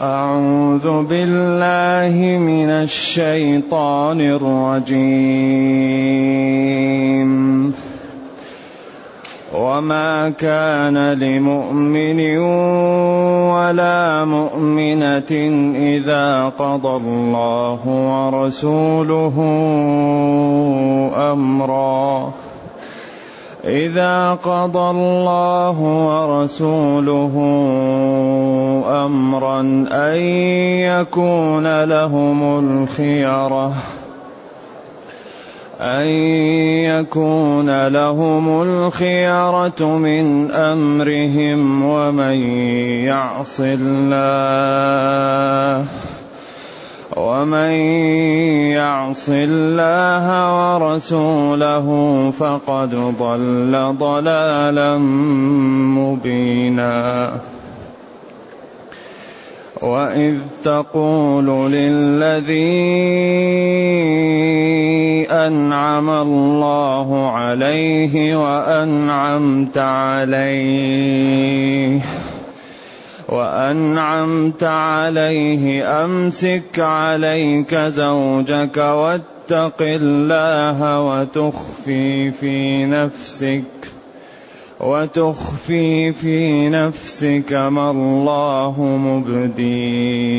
أعوذ بالله من الشيطان الرجيم. وما كان لمؤمن ولا مؤمنة إذا قضى الله ورسوله أمرًا. إذا قضى الله ورسوله أمرا أن يكون لهم الخيرة أن يكون لهم الخيرة من أمرهم ومن يعص الله. ومن يعص الله ورسوله فقد ضل ضلالا مبينا. وإذ تقول للذي أنعم الله عليه وأنعمت عليه وأنعمت عليه أمسك عليك زوجك واتق الله وتخفي في نفسك وتخفي في نفسك ما الله مبديه.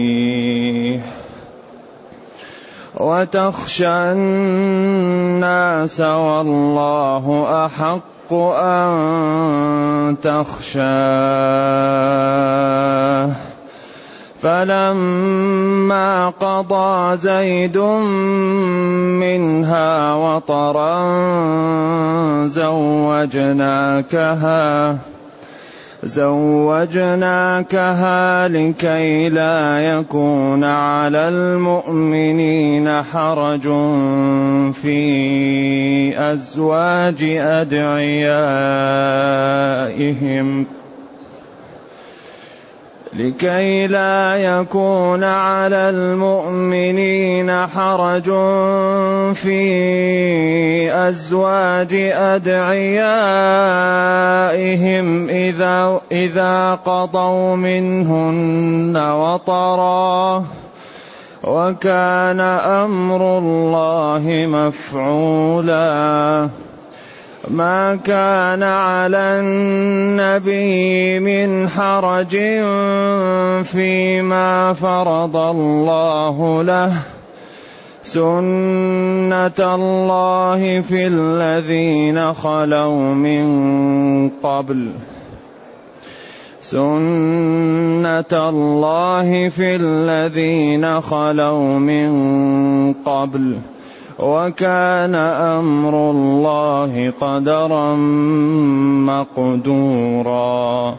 وتخشى الناس والله أحق أن تخشاه. فلما قضى زيد منها وطرا زوجناكها زوجناكها لكي لا يكون على المؤمنين حرج في أزواج أدعيائهم. لكي لا يكون على المؤمنين حرج في أزواج أدعيائهم إذا إذا قضوا منهن وطرا. وكان أمر الله مفعولا. ما كان على النبي من حرج فيما فرض الله له. سنه الله في الذين خلوا من قبل. سنه الله في الذين خلوا من قبل. وكان أمر الله قدرا مقدورا.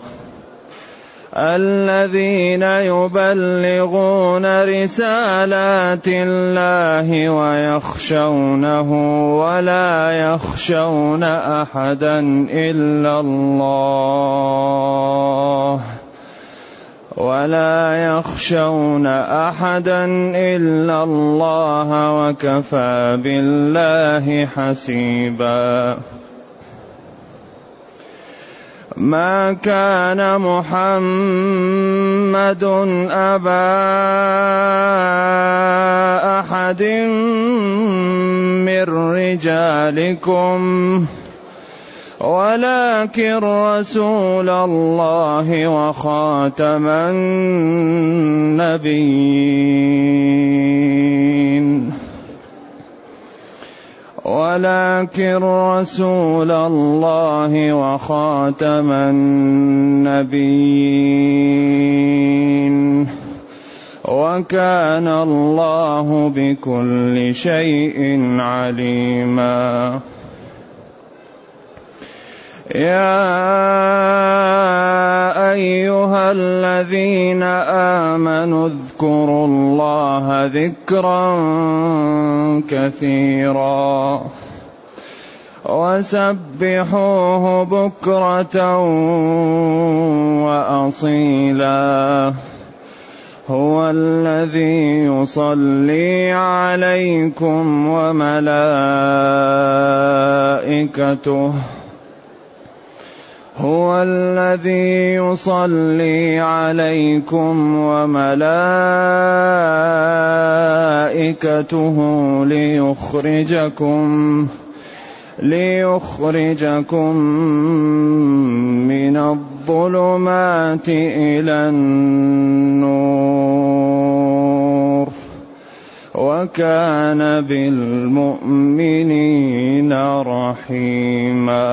الذين يبلغون رسالات الله ويخشونه ولا يخشون أحدا إلا الله. ولا يخشون أحدا إلا الله وكفى بالله حسيبا. ما كان محمد أبا أحد من رجالكم. ولكن رسول الله وخاتم النبيين. ولكن رسول الله وخاتم النبيين. وكان الله بكل شيء عليما. يا أيها الذين آمنوا اذكروا الله ذكرا كثيرا وسبحوه بكرة وأصيلا. هو الذي يصلي عليكم وملائكته. هو الذي يصلي عليكم وملائكته ليخرجكم ليخرجكم من الظلمات إلى النور. وكان بالمؤمنين رحيما.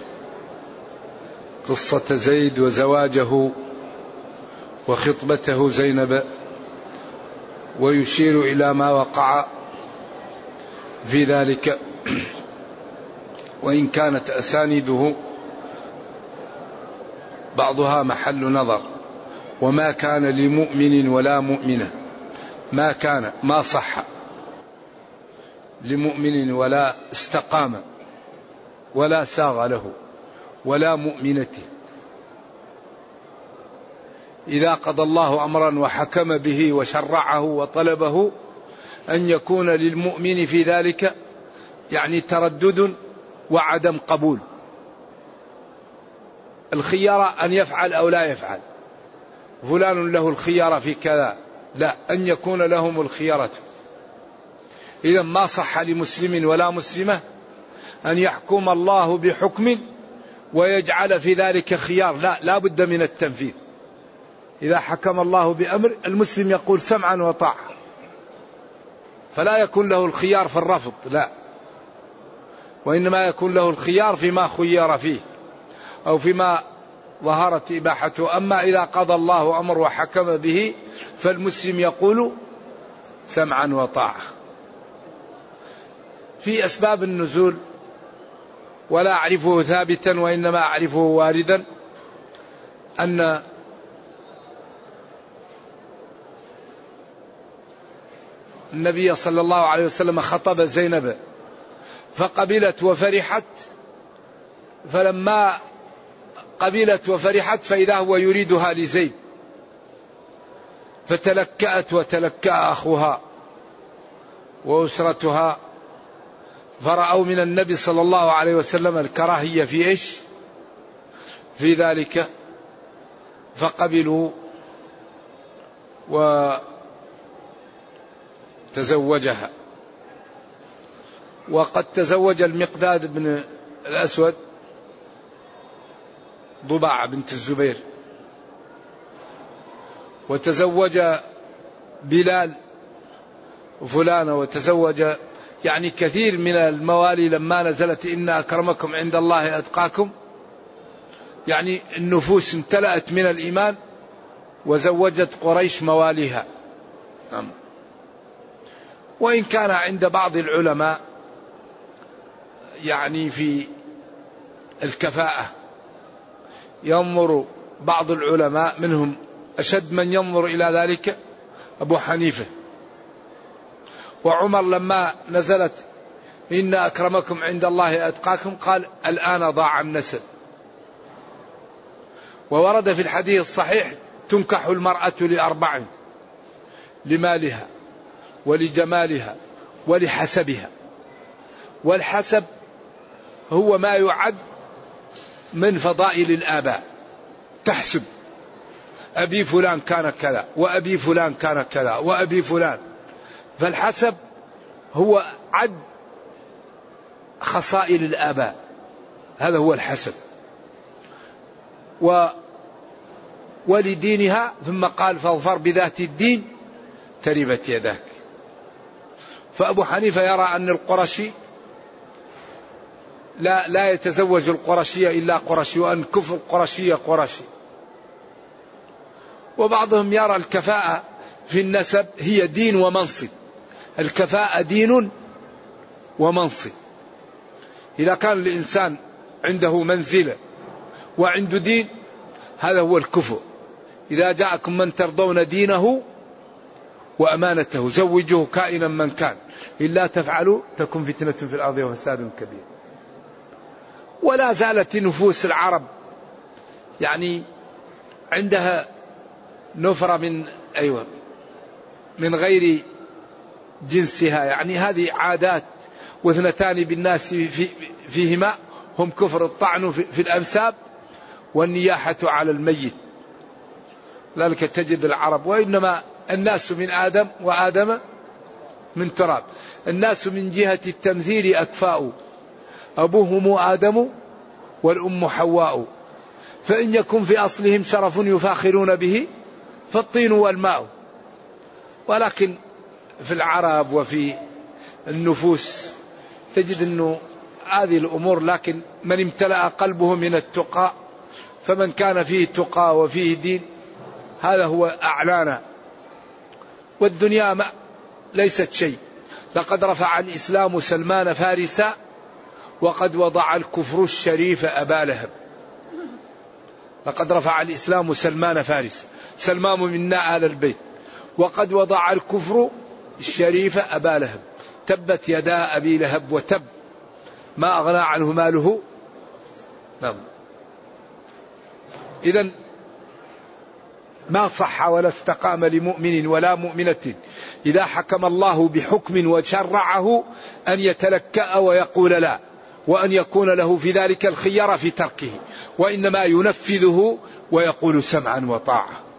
قصة زيد وزواجه وخطبته زينب ويشير إلى ما وقع في ذلك. وإن كانت أسانيده بعضها محل نظر. وما كان لمؤمن ولا مؤمنة. ما كان ما صح لمؤمن ولا استقام ولا ساغ له. ولا مؤمنته إذا قضى الله أمرا وحكم به وشرعه وطلبه أن يكون للمؤمن في ذلك يعني تردد وعدم قبول. الخيارة أن يفعل أو لا يفعل. فلان له الخيارة في كذا. لا أن يكون لهم الخيارة. إذا ما صح لمسلم ولا مسلمة أن يحكم الله بحكم ويجعل في ذلك خيار. لا لا بد من التنفيذ. إذا حكم الله بأمر المسلم يقول سمعا وطاعة. فلا يكون له الخيار في الرفض لا. وإنما يكون له الخيار فيما خير فيه أو فيما ظهرت إباحته. أما إذا قضى الله أمر وحكم به فالمسلم يقول سمعا وطاعة. في أسباب النزول ولا أعرفه ثابتا وإنما أعرفه واردا أن النبي صلى الله عليه وسلم خطب زينب فقبلت وفرحت فلما قبلت وفرحت فإذا هو يريدها لزيد فتلكأت وتلكأ أخوها وأسرتها فرأوا من النبي صلى الله عليه وسلم الكراهية في إيش؟ في ذلك. فقبلوا وتزوجها وقد تزوج المقداد بن الأسود ضباع بنت الزبير. وتزوج بلال فلانة وتزوج يعني كثير من الموالي لما نزلت إن أكرمكم عند الله أتقاكم. يعني النفوس امتلأت من الإيمان وزوجت قريش مواليها. نعم. وإن كان عند بعض العلماء يعني في الكفاءة ينظر بعض العلماء منهم أشد من ينظر إلى ذلك أبو حنيفة. وعمر لما نزلت إن أكرمكم عند الله أتقاكم قال الآن ضاع النسل. وورد في الحديث الصحيح تنكح المرأة لأربع لمالها ولجمالها ولحسبها. والحسب هو ما يعد من فضائل الآباء. تحسب. أبي فلان كان كذا وأبي فلان كان كذا وأبي فلان. فالحسب هو عد خصائل الآباء. هذا هو الحسب. و ولدينها ثم قال فاظفر بذات الدين تربت يداك. فأبو حنيفة يرى أن القرشي لا لا يتزوج القرشية إلا قرشي وأن كفر القرشية قرشي. وبعضهم يرى الكفاءة في النسب هي دين ومنصب. الكفاءة دين ومنصب. إذا كان الإنسان عنده منزلة وعنده دين هذا هو الكفر. إذا جاءكم من ترضون دينه وأمانته زوجوه كائنا من كان. إلا تفعلوا تكن فتنة في الأرض وفساد كبير ولا زالت نفوس العرب يعني عندها نفرة من أيوة من غير جنسها يعني هذه عادات واثنتان بالناس في فيهما هم كفر الطعن في الأنساب والنياحة على الميت. لذلك تجد العرب وإنما الناس من آدم وآدم من تراب. الناس من جهة التمثيل أكفاء. أبوهم آدم والأم حواء. فإن يكن في أصلهم شرف يفاخرون به فالطين والماء. ولكن في العرب وفي النفوس. تجد أنه هذه الأمور لكن من امتلأ قلبه من التقى فمن كان فيه تقى وفيه دين هذا هو أعلانا. والدنيا ما ليست شيء. لقد رفع الإسلام سلمان فارسا وقد وضع الكفر الشريف أبا لهب. لقد رفع الإسلام سلمان فارسا. سلمان منا آل البيت. وقد وضع الكفر الشريف أبا لهب. تبت يدا أبي لهب وتب. ما أغنى عنه ماله؟ نعم. إذا ما صح ولا استقام لمؤمن ولا مؤمنة إذا حكم الله بحكم وشرعه أن يتلكأ ويقول لا وأن يكون له في ذلك الخيار في تركه وإنما ينفذه ويقول سمعا وطاعة.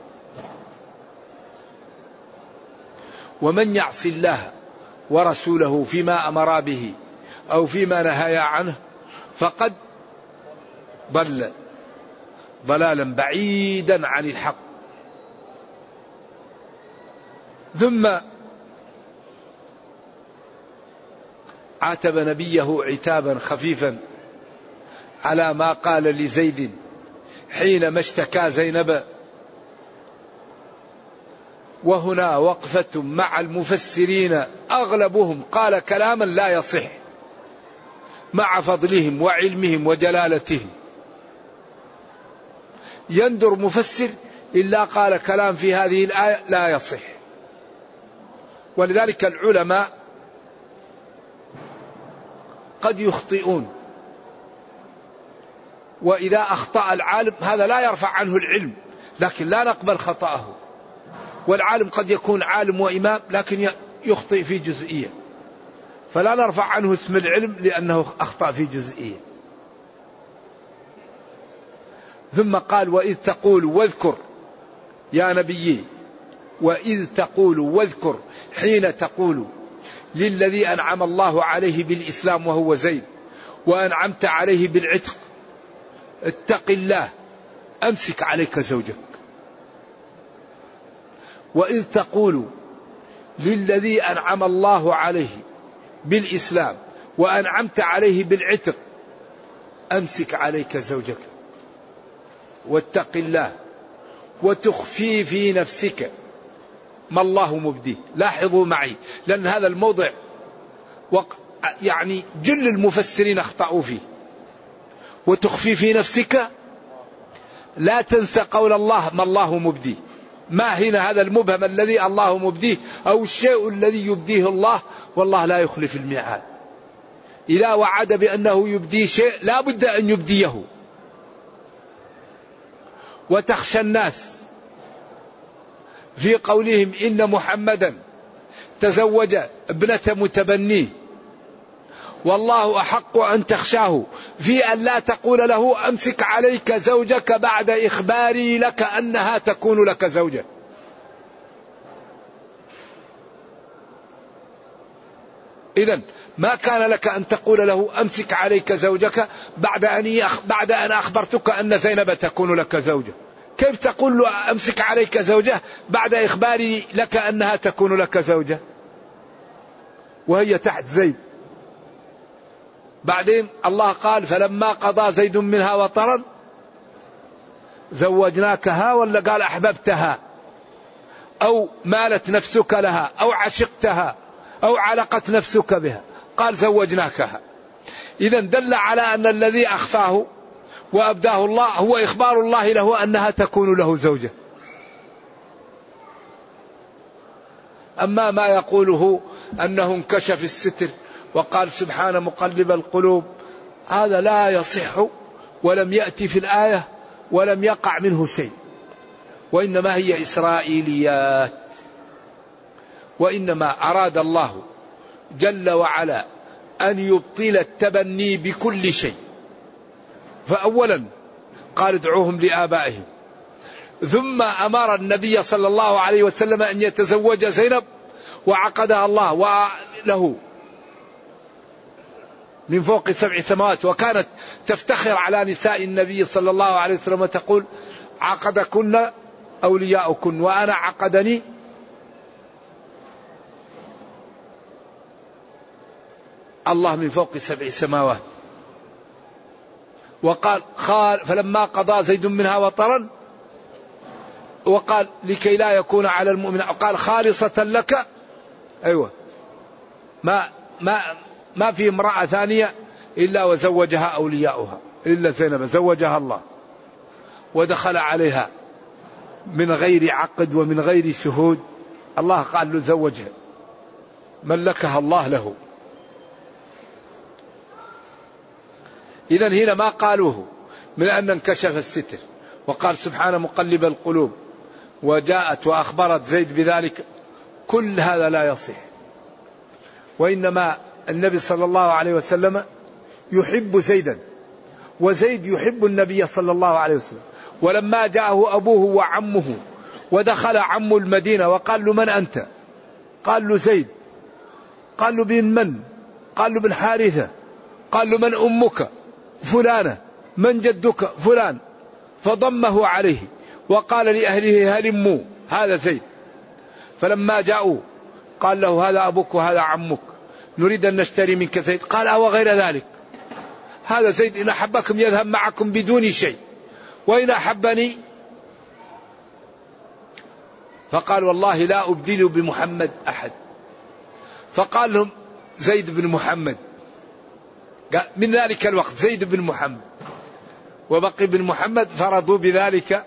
ومن يعص الله ورسوله فيما أمر به أو فيما نهايا عنه فقد ضل ضلالا بعيدا عن الحق. ثم عاتب نبيه عتابا خفيفا على ما قال لزيد حينما اشتكى زينب وهنا وقفة مع المفسرين أغلبهم قال كلاما لا يصح مع فضلهم وعلمهم وجلالتهم. يندر مفسر إلا قال كلام في هذه الآية لا يصح. ولذلك العلماء قد يخطئون. وإذا أخطأ العالم هذا لا يرفع عنه العلم لكن لا نقبل خطأه. والعالم قد يكون عالم وإمام لكن يخطئ في جزئية. فلا نرفع عنه اسم العلم لأنه أخطأ في جزئية. ثم قال وإذ تقول واذكر يا نبيي وإذ تقول واذكر حين تقول للذي أنعم الله عليه بالإسلام وهو زيد وأنعمت عليه بالعتق اتق الله أمسك عليك زوجك. وإذ تقول للذي أنعم الله عليه بالإسلام وأنعمت عليه بالعتق أمسك عليك زوجك واتق الله وتخفي في نفسك ما الله مبديه. لاحظوا معي لأن هذا الموضع يعني جل المفسرين أخطأوا فيه. وتخفي في نفسك لا تنسى قول الله ما الله مبديه. ما هنا هذا المبهم الذي الله مبديه أو الشيء الذي يبديه الله والله لا يخلف الميعاد. إذا وعد بأنه يبدي شيء لا بد أن يبديه. وتخشى الناس في قولهم إن محمدا تزوج ابنة متبنيه. والله أحق أن تخشاه. في أن لا تقول له أمسك عليك زوجك بعد إخباري لك أنها تكون لك زوجة. إذا ما كان لك أن تقول له أمسك عليك زوجك بعد أن بعد أن أخبرتك أن زينب تكون لك زوجة. كيف تقول له أمسك عليك زوجة بعد إخباري لك أنها تكون لك زوجة؟ وهي تحت زيد. بعدين الله قال فلما قضى زيد منها وطرا زوجناكها ولا قال أحببتها أو مالت نفسك لها أو عشقتها أو علقت نفسك بها. قال زوجناكها. إذا دل على أن الذي أخفاه وأبداه الله هو إخبار الله له أنها تكون له زوجة. أما ما يقوله أنه انكشف الستر وقال سبحان مقلب القلوب. هذا لا يصح ولم يأتي في الآية ولم يقع منه شيء. وإنما هي إسرائيليات. وإنما أراد الله جل وعلا أن يبطل التبني بكل شيء. فأولا قال ادعوهم لآبائهم. ثم أمر النبي صلى الله عليه وسلم أن يتزوج زينب وعقدها الله وله. من فوق سبع سماوات وكانت تفتخر على نساء النبي صلى الله عليه وسلم وتقول عقدكن أولياؤكن وأنا عقدني الله من فوق سبع سماوات. وقال خال فلما قضى زيد منها وطرا وقال لكي لا يكون على المؤمن قال خالصة لك أيوة ما ما ما في امرأة ثانية إلا وزوجها أولياؤها إلا زينب زوجها الله ودخل عليها من غير عقد ومن غير شهود. الله قال له زوجها ملكها الله له. إذا هنا ما قالوه من أن انكشف الستر وقال سبحان مقلب القلوب وجاءت وأخبرت زيد بذلك كل هذا لا يصح وإنما النبي صلى الله عليه وسلم يحب زيدا وزيد يحب النبي صلى الله عليه وسلم. ولما جاءه أبوه وعمه ودخل عم المدينة وقال له من أنت؟ قال له زيد. قال له بن من؟ قال له بن حارثة. قال له من أمك؟ فلانة. من جدك؟ فلان. فضمه عليه وقال لأهله هلموا هذا زيد. فلما جاءوا قال له هذا أبوك وهذا عمك. نريد أن نشتري منك زيد قال أو غير ذلك. هذا زيد إن أحبكم يذهب معكم بدون شيء. وإن أحبني فقال والله لا أبدل بمحمد أحد. فقال لهم زيد بن محمد. من ذلك الوقت زيد بن محمد. وبقي بن محمد فرضوا بذلك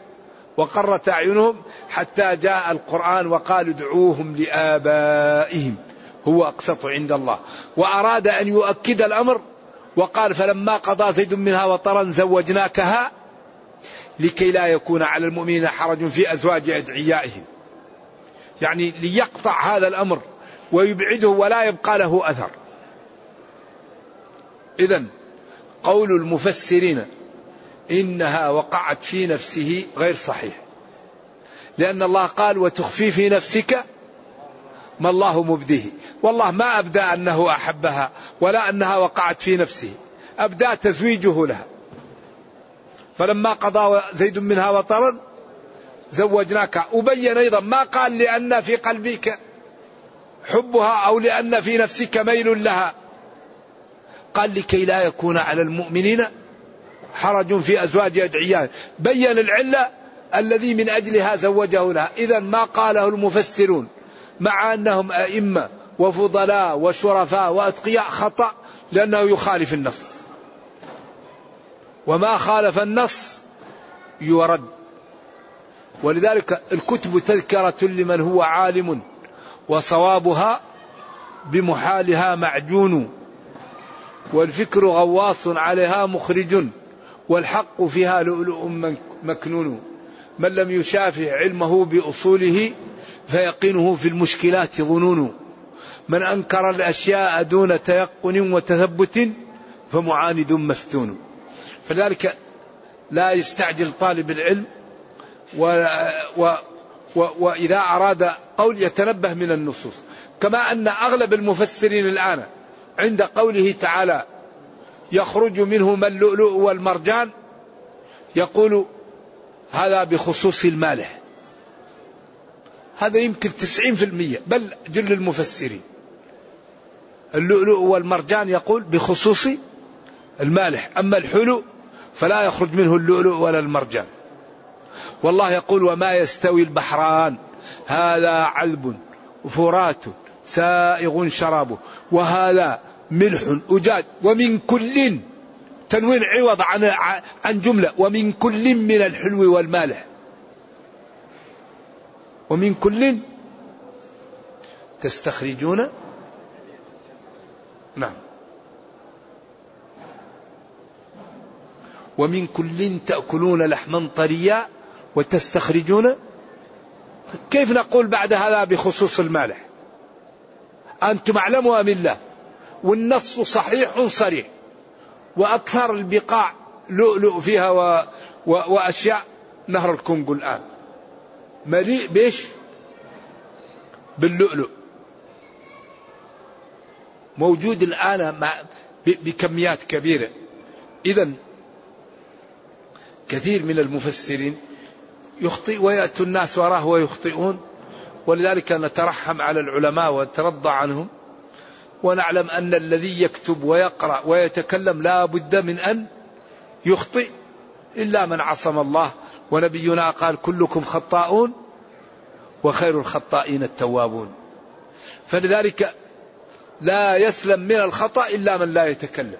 وقرت أعينهم حتى جاء القرآن وقال ادعوهم لآبائهم. هو أقسط عند الله. وأراد أن يؤكد الأمر وقال فلما قضى زيد منها وطرا زوجناكها لكي لا يكون على المؤمنين حرج في أزواج أدعيائهم. يعني ليقطع هذا الأمر ويبعده ولا يبقى له أثر. إذا قول المفسرين إنها وقعت في نفسه غير صحيح. لأن الله قال وتخفي في نفسك ما الله مبديه. والله ما أبدى أنه أحبها ولا أنها وقعت في نفسه. أبدى تزويجه لها. فلما قضى زيد منها وطرا زوجناك. أبين أيضا ما قال لأن في قلبك حبها أو لأن في نفسك ميل لها. قال لكي لا يكون على المؤمنين حرج في أزواج أدعياء. بين العلة الذي من أجلها زوجه لها. إذا ما قاله المفسرون. مع أنهم أئمة وفضلاء وشرفاء وأتقياء خطأ لأنه يخالف النص. وما خالف النص يرد. ولذلك الكتب تذكرة لمن هو عالم وصوابها بمحالها معجون والفكر غواص عليها مخرج والحق فيها لؤلؤ مكنون. من لم يشافه علمه بأصوله فيقينه في المشكلات. ظنون. من أنكر الأشياء دون تيقن وتثبت فمعاند مفتون. فذلك لا يستعجل طالب العلم و و و وإذا أراد قول يتنبه من النصوص. كما أن أغلب المفسرين الآن عند قوله تعالى يخرج منهما اللؤلؤ والمرجان يقول هذا بخصوص المالح هذا يمكن تسعين في المية بل جل المفسرين. اللؤلؤ والمرجان يقول بخصوص المالح أما الحلو فلا يخرج منه اللؤلؤ ولا المرجان. والله يقول وما يستوي البحران. هذا علب فرات سائغ شرابه وهذا ملح أجاج. ومن كل تنوين عوض عن عن جملة. ومن كل من الحلو والمالح ومن كل تستخرجون؟ نعم. ومن كل تأكلون لحما طريا وتستخرجون؟ كيف نقول بعد هذا بخصوص المالح أنتم أعلموا أم الله والنص صحيح صريح. وأكثر البقاع لؤلؤ فيها و... و... وأشياء نهر الكونغو الآن. مليء بيش باللؤلؤ. موجود الآن مع بكميات كبيرة. إذا كثير من المفسرين يخطئ ويأتي الناس وراه ويخطئون. ولذلك نترحم على العلماء ونترضى عنهم. ونعلم أن الذي يكتب ويقرأ ويتكلم لا بد من أن يخطئ إلا من عصم الله. ونبينا قال كلكم خطاؤون وخير الخطائين التوابون. فلذلك لا يسلم من الخطأ إلا من لا يتكلم.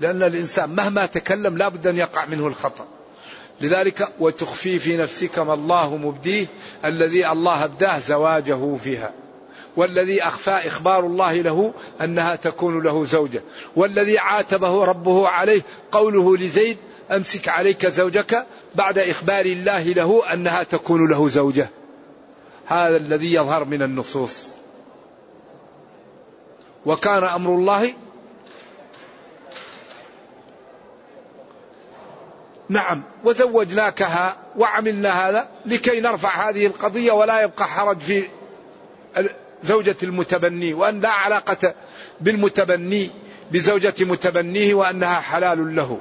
لأن الإنسان مهما تكلم لا بد أن يقع منه الخطأ. لذلك وتخفي في نفسك ما الله مبديه الذي الله أبداه زواجه فيها. والذي أخفى إخبار الله له أنها تكون له زوجة. والذي عاتبه ربه عليه قوله لزيد أمسك عليك زوجك بعد إخبار الله له أنها تكون له زوجة. هذا الذي يظهر من النصوص. وكان أمر الله نعم وزوجناكها وعملنا هذا لكي نرفع هذه القضية ولا يبقى حرج في زوجة المتبني وأن لا علاقة بالمتبني بزوجة متبنيه وأنها حلال له.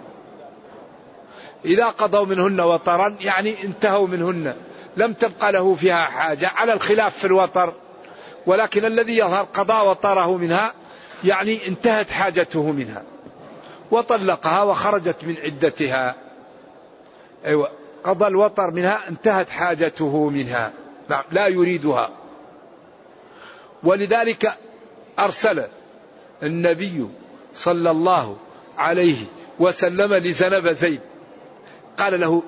إذا قضوا منهن وطرا يعني انتهوا منهن لم تبقى له فيها حاجة على الخلاف في الوطر. ولكن الذي يظهر قضاء وطره منها يعني انتهت حاجته منها. وطلقها وخرجت من عدتها. أيوة قضى الوطر منها انتهت حاجته منها. نعم لا يريدها. ولذلك أرسل النبي صلى الله عليه وسلم لزنب زيد. قال له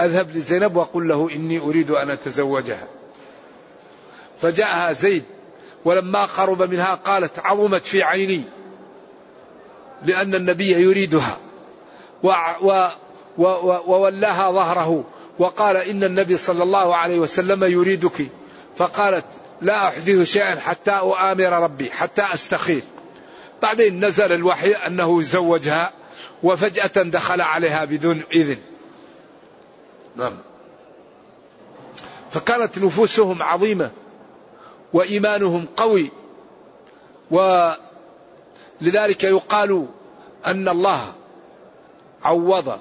أذهب لزينب وقل له إني أريد أن أتزوجها. فجاءها زيد ولما قرب منها قالت عظمت في عيني لأن النبي يريدها. وولاها ظهره وقال إن النبي صلى الله عليه وسلم يريدك. فقالت لا أحدث شيئا حتى أؤامر ربي حتى أستخير بعدين نزل الوحي أنه يزوجها وفجأة دخل عليها بدون إذن. نعم. فكانت نفوسهم عظيمة وإيمانهم قوي ولذلك يقال أن الله عوض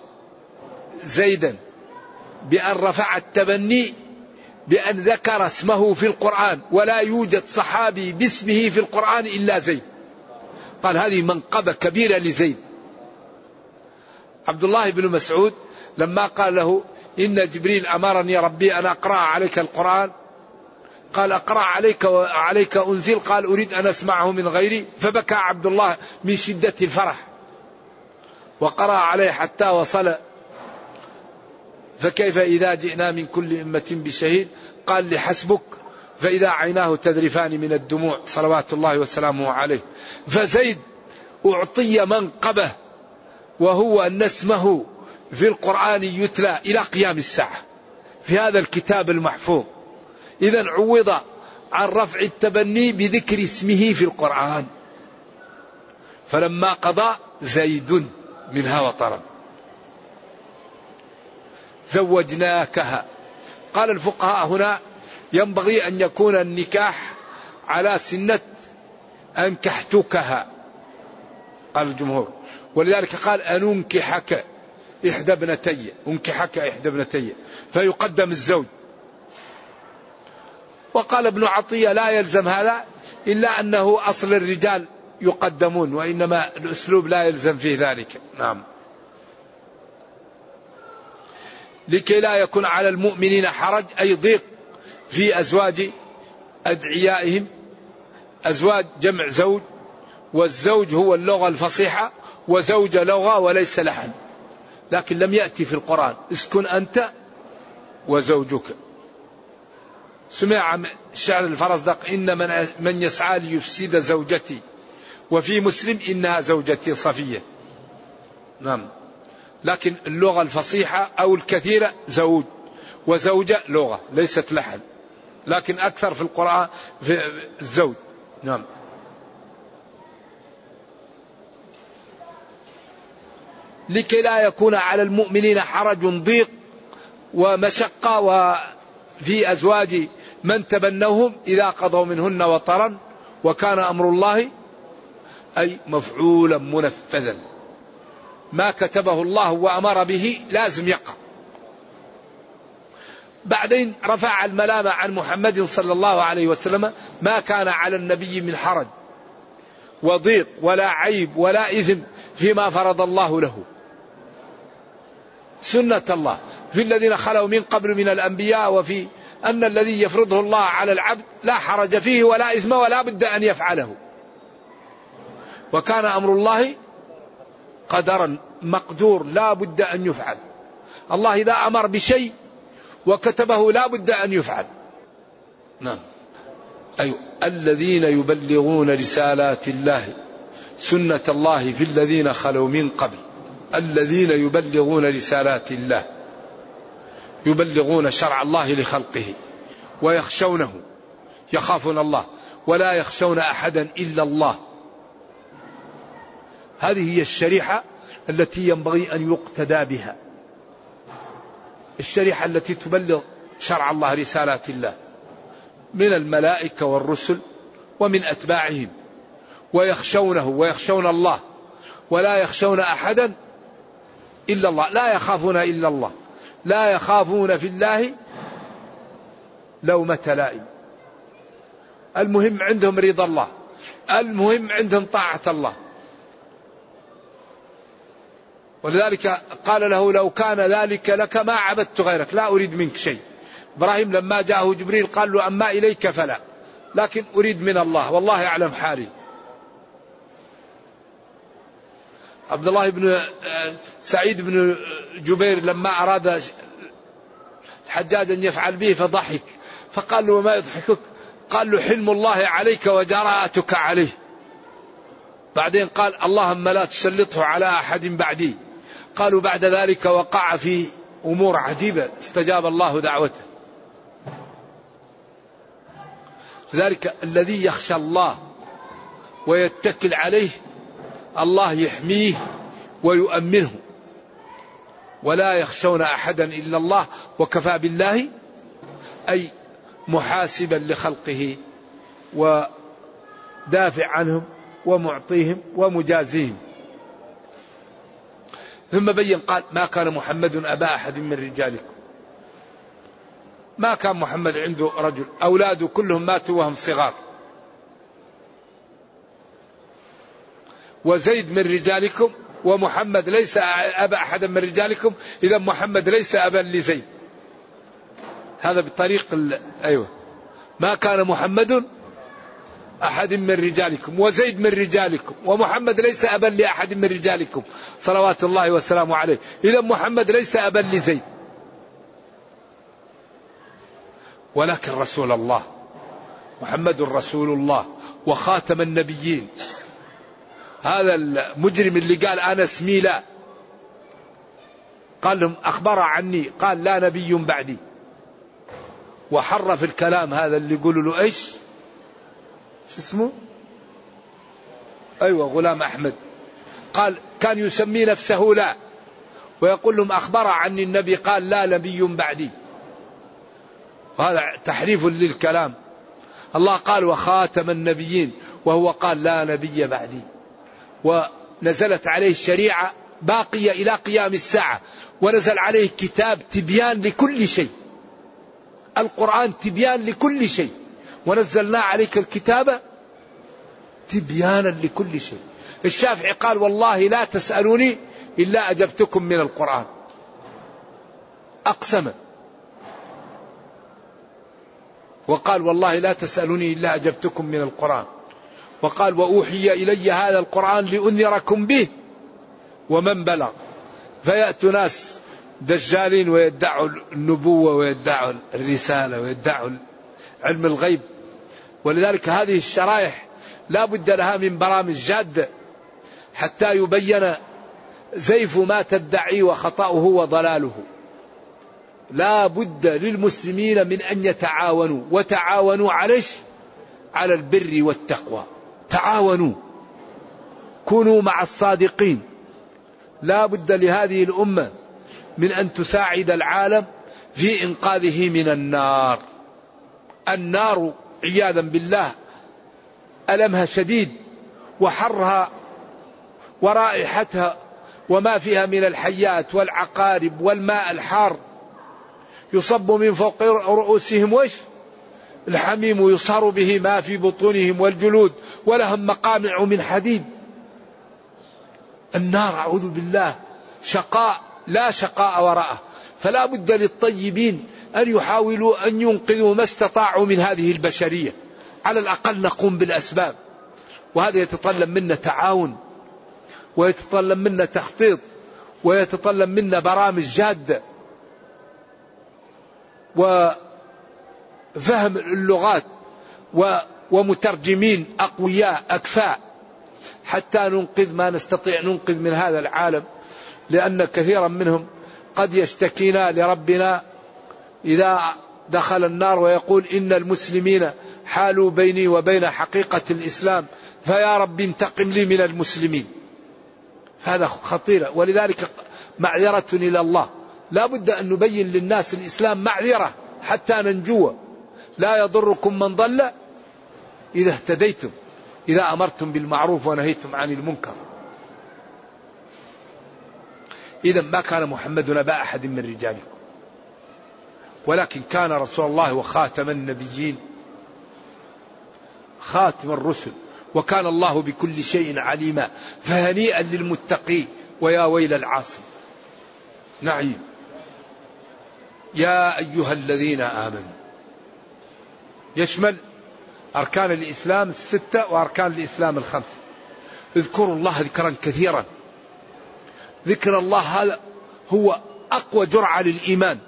زيدا بأن رفع التبني بأن ذكر اسمه في القرآن ولا يوجد صحابي باسمه في القرآن إلا زيد. قال هذه منقبة كبيرة لزيد. عبد الله بن مسعود لما قال له إن جبريل أمرني ربي أن أقرأ عليك القرآن. قال أقرأ عليك وعليك أنزل. قال أريد أن أسمعه من غيري. فبكى عبد الله من شدة الفرح. وقرأ عليه حتى وصل فكيف إذا جئنا من كل أمة بشهيد؟ قال لحسبك فإذا عيناه تذرفان من الدموع صلوات الله وسلامه عليه. فزيد أعطي منقبة وهو أن اسمه في القرآن يتلى إلى قيام الساعة في هذا الكتاب المحفوظ. إذا عوض عن رفع التبني بذكر اسمه في القرآن. فلما قضى زيد منها وطرا. زوجناكها. قال الفقهاء هنا ينبغي أن يكون النكاح على سنة أنكحتكها. قال الجمهور. ولذلك قال أننكحك إحدى ابنتي أنكحك إحدى ابنتي فيقدم الزوج. وقال ابن عطية لا يلزم هذا إلا أنه أصل الرجال يقدمون وإنما الأسلوب لا يلزم فيه ذلك. نعم. لكي لا يكون على المؤمنين حرج أي ضيق في أزواج أدعيائهم أزواج جمع زوج والزوج هو اللغة الفصيحة وزوجة لغة وليس لحن. لكن لم يأتي في القرآن. اسكن أنت وزوجك. سمع شعر الفرزدق إن من, من يسعى ليفسد زوجتي. وفي مسلم إنها زوجتي صفية. نعم. لكن اللغة الفصيحة أو الكثيرة زوج وزوجة لغة ليست لحن لكن أكثر في القرآن في الزوج. نعم. لكي لا يكون على المؤمنين حرج ضيق ومشقة وفي أزواج من تبنوهم إذا قضوا منهن وطرا وكان أمر الله أي مفعولا منفذا. ما كتبه الله وأمر به لازم يقع بعدين رفع الملامة عن محمد صلى الله عليه وسلم ما كان على النبي من حرج وضيق ولا عيب ولا إثم فيما فرض الله له. سنة الله. في الذين خلوا من قبل من الأنبياء وفي أن الذي يفرضه الله على العبد لا حرج فيه ولا إثم ولا بد أن يفعله. وكان أمر الله قدرا مقدور لا بد أن يفعل. الله إذا أمر بشيء وكتبه لا بد أن يفعل. نعم. أي الذين يبلغون رسالات الله سنة الله في الذين خلوا من قبل. الذين يبلغون رسالات الله. يبلغون شرع الله لخلقه. ويخشونه. يخافون الله. ولا يخشون أحدا إلا الله. هذه هي الشريحة التي ينبغي أن يقتدى بها. الشريحة التي تبلغ شرع الله رسالات الله من الملائكة والرسل ومن أتباعهم ويخشونه ويخشون الله ولا يخشون أحدا إلا الله لا يخافون إلا الله لا يخافون في الله لومة لائم. المهم عندهم رضا الله المهم عندهم طاعة الله. ولذلك قال له لو كان ذلك لك ما عبدت غيرك لا أريد منك شيء. إبراهيم لما جاءه جبريل قال له أما إليك فلا لكن أريد من الله والله يعلم حالي. عبد الله بن سعيد بن جبير لما أراد الحجاج أن يفعل به فضحك فقال له وما يضحكك؟ قال له حلم الله عليك وجراءتك عليه. بعدين قال اللهم لا تسلطه على أحد بعدي. قالوا بعد ذلك وقع في أمور عجيبة استجاب الله دعوته. لذلك الذي يخشى الله ويتكل عليه الله يحميه ويؤمنه. ولا يخشون أحدا إلا الله وكفى بالله أي محاسبا لخلقه ودافع عنهم ومعطيهم ومجازيهم. ثم بين قال ما كان محمد أبا أحد من رجالكم. ما كان محمد عنده رجل أولاده كلهم ماتوا وهم صغار. وزيد من رجالكم ومحمد ليس أبا أحد من رجالكم إذا محمد ليس أبا لزيد. هذا بطريق أيوة. ما كان محمد أحد من رجالكم وزيد من رجالكم ومحمد ليس أبا لأحد من رجالكم. صلوات الله وسلامه عليه. إذا محمد ليس أبا لزيد. ولكن رسول الله. محمد رسول الله. وخاتم النبيين. هذا المجرم اللي قال أنا اسمي لا قال لهم أخبر عني. قال لا نبي بعدي. وحرف الكلام هذا اللي يقولوا له إيش؟ شو اسمه؟ أيوه غلام أحمد. قال كان يسمي نفسه لا. ويقول لهم أخبر عني النبي قال لا نبي بعدي. وهذا تحريف للكلام. الله قال وخاتم النبيين. وهو قال لا نبي بعدي. ونزلت عليه الشريعة باقية إلى قيام الساعة. ونزل عليه كتاب تبيان لكل شيء. القرآن تبيان لكل شيء. ونزلنا عليك الكتاب تبيانا لكل شيء. الشافعي قال والله لا تسألوني إلا أجبتكم من القرآن. أقسم. وقال والله لا تسألوني إلا أجبتكم من القرآن. وقال وأوحي إلي هذا القرآن لأنذركم به ومن بلغ. فيأتوا ناس دجالين ويدعوا النبوة ويدعوا الرسالة ويدعوا علم الغيب. ولذلك هذه الشرائح لا بد لها من برامج جادة حتى يبين زيف ما تدعي وخطأه وضلاله. لا بد للمسلمين من أن يتعاونوا وتعاونوا عليش على البر والتقوى. تعاونوا. كونوا مع الصادقين. لا بد لهذه الأمة من أن تساعد العالم في إنقاذه من النار. النار عياذا بالله ألمها شديد وحرها ورائحتها وما فيها من الحيات والعقارب والماء الحار. يصب من فوق رؤوسهم وش؟ الحميم يصهر به ما في بطونهم والجلود ولهم مقامع من حديد. النار أعوذ بالله شقاء لا شقاء وراءه. فلا بد للطيبين أن يحاولوا أن ينقذوا ما استطاعوا من هذه البشرية. على الأقل نقوم بالأسباب. وهذا يتطلب منا تعاون ويتطلب منا تخطيط ويتطلب منا برامج جادة وفهم اللغات ومترجمين أقوياء أكفاء. حتى ننقذ ما نستطيع ننقذ من هذا العالم لأن كثيرا منهم قد يشتكينا لربنا إذا دخل النار ويقول إن المسلمين حالوا بيني وبين حقيقة الإسلام فيا رب انتقم لي من المسلمين. هذا خطير ولذلك معذرة إلى الله. لا بد أن نبين للناس الإسلام معذرة حتى ننجو. لا يضركم من ضل إذا اهتديتم إذا أمرتم بالمعروف ونهيتم عن المنكر. إذا ما كان محمد نبا أحد من رجالكم ولكن كان رسول الله وخاتم النبيين. خاتم الرسل. وكان الله بكل شيء عليما. فهنيئا للمتقي ويا ويل العاصي نعيم. يا أيها الذين آمنوا. يشمل أركان الإسلام الستة وأركان الإسلام الخمسة. اذكروا الله ذكرا كثيرا. ذكر الله هذا هو أقوى جرعة للإيمان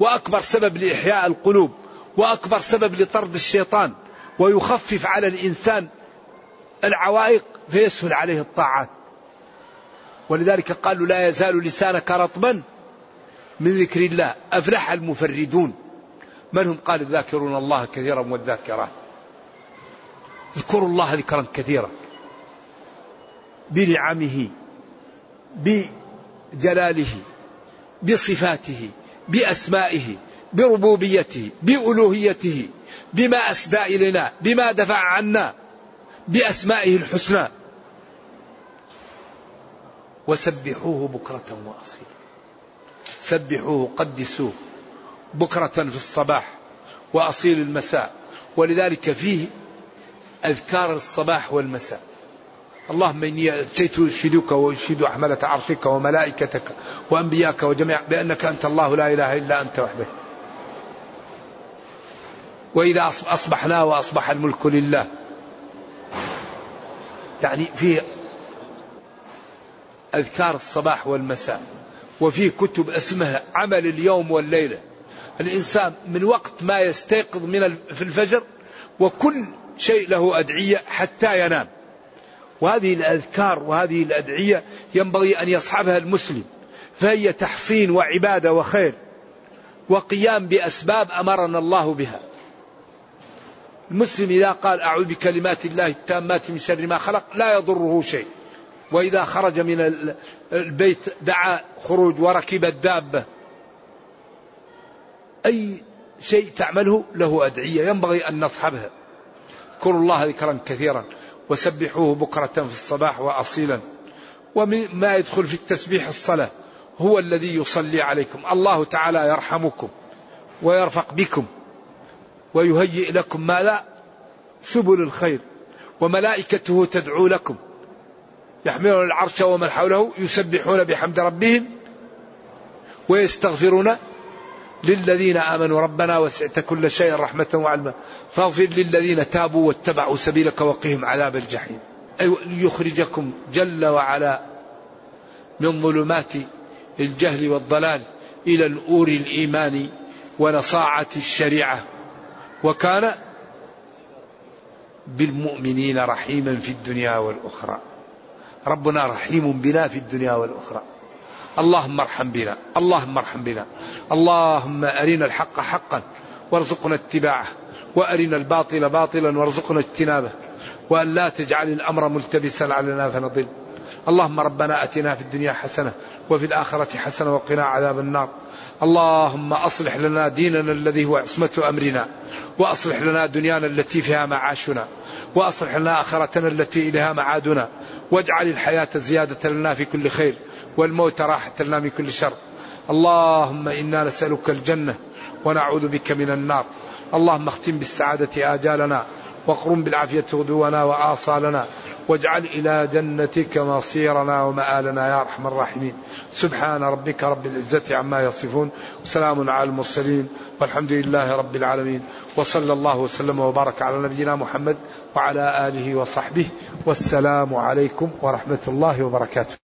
وأكبر سبب لإحياء القلوب وأكبر سبب لطرد الشيطان ويخفف على الإنسان العوائق فيسهل عليه الطاعات. ولذلك قالوا لا يزال لسانك رطبا من ذكر الله. أفلح المفردون. من هم؟ قال الذاكرون الله كثيرا والذاكرات. اذكروا الله ذكرا كثيرا. بنعمه بجلاله بصفاته بأسمائه بربوبيته بألوهيته بما أسدى إلينا بما دفع عنا بأسمائه الحسنى. وسبحوه بكرة وأصيلا سبحوه قدسوه بكرة في الصباح وأصيل المساء. ولذلك فيه أذكار الصباح والمساء. اللهم إني أتيت أشهدك وأشهد حملة عرشك وملائكتك وأنبياك وجميع بأنك أنت الله لا إله إلا أنت وحدك وإذا أصبحنا وأصبح الملك لله. يعني فيه أذكار الصباح والمساء. وفي كتب اسمها عمل اليوم والليلة. الإنسان من وقت ما يستيقظ من في الفجر وكل شيء له أدعية حتى ينام. وهذه الأذكار وهذه الأدعية ينبغي أن يصحبها المسلم فهي تحصين وعبادة وخير وقيام بأسباب أمرنا الله بها. المسلم إذا قال أعوذ بكلمات الله التامات من شر ما خلق لا يضره شيء. وإذا خرج من البيت دعا خروج وركب الدابة. أي شيء تعمله له أدعية ينبغي أن نصحبها. اذكروا الله ذكرا كثيرا. وسبحوه بكرة في الصباح وأصيلا. وما يدخل في التسبيح الصلاة. هو الذي يصلي عليكم. الله تعالى يرحمكم ويرفق بكم ويهيئ لكم ما لا سبل الخير وملائكته تدعو لكم. يحملون العرش ومن حوله يسبحون بحمد ربهم ويستغفرون للذين آمنوا ربنا وسعت كل شيء رحمة وعلما. فاغفر للذين تابوا واتبعوا سبيلك وقهم عذاب الجحيم. أي ليخرجكم جل وعلا من ظلمات الجهل والضلال إلى نور الإيمان ونصاعة الشريعة. وكان بالمؤمنين رحيما في الدنيا والأخرى. ربنا رحيم بنا في الدنيا والأخرى. اللهم ارحم بنا اللهم ارحم بنا. اللهم أرنا الحق حقا وارزقنا اتباعه وأرنا الباطل باطلا وارزقنا اجتنابه وأن لا تجعل الأمر ملتبسا علينا فنضل. اللهم ربنا أتنا في الدنيا حسنة وفي الآخرة حسنة وقنا عذاب النار. اللهم أصلح لنا ديننا الذي هو عصمة أمرنا وأصلح لنا دنيانا التي فيها معاشنا وأصلح لنا آخرتنا التي إليها معادنا واجعل الحياة زيادة لنا في كل خير. والموت راحة لنا من كل شر. اللهم إنا نسألك الجنة ونعوذ بك من النار. اللهم اختم بالسعادة آجالنا واقرم بالعافية غدونا وآصالنا واجعل إلى جنتك مصيرنا ومآلنا يا أرحم الراحمين. سبحان ربك رب العزة عما يصفون. وسلام على المرسلين. والحمد لله رب العالمين. وصلى الله وسلم وبارك على نبينا محمد وعلى آله وصحبه. والسلام عليكم ورحمة الله وبركاته.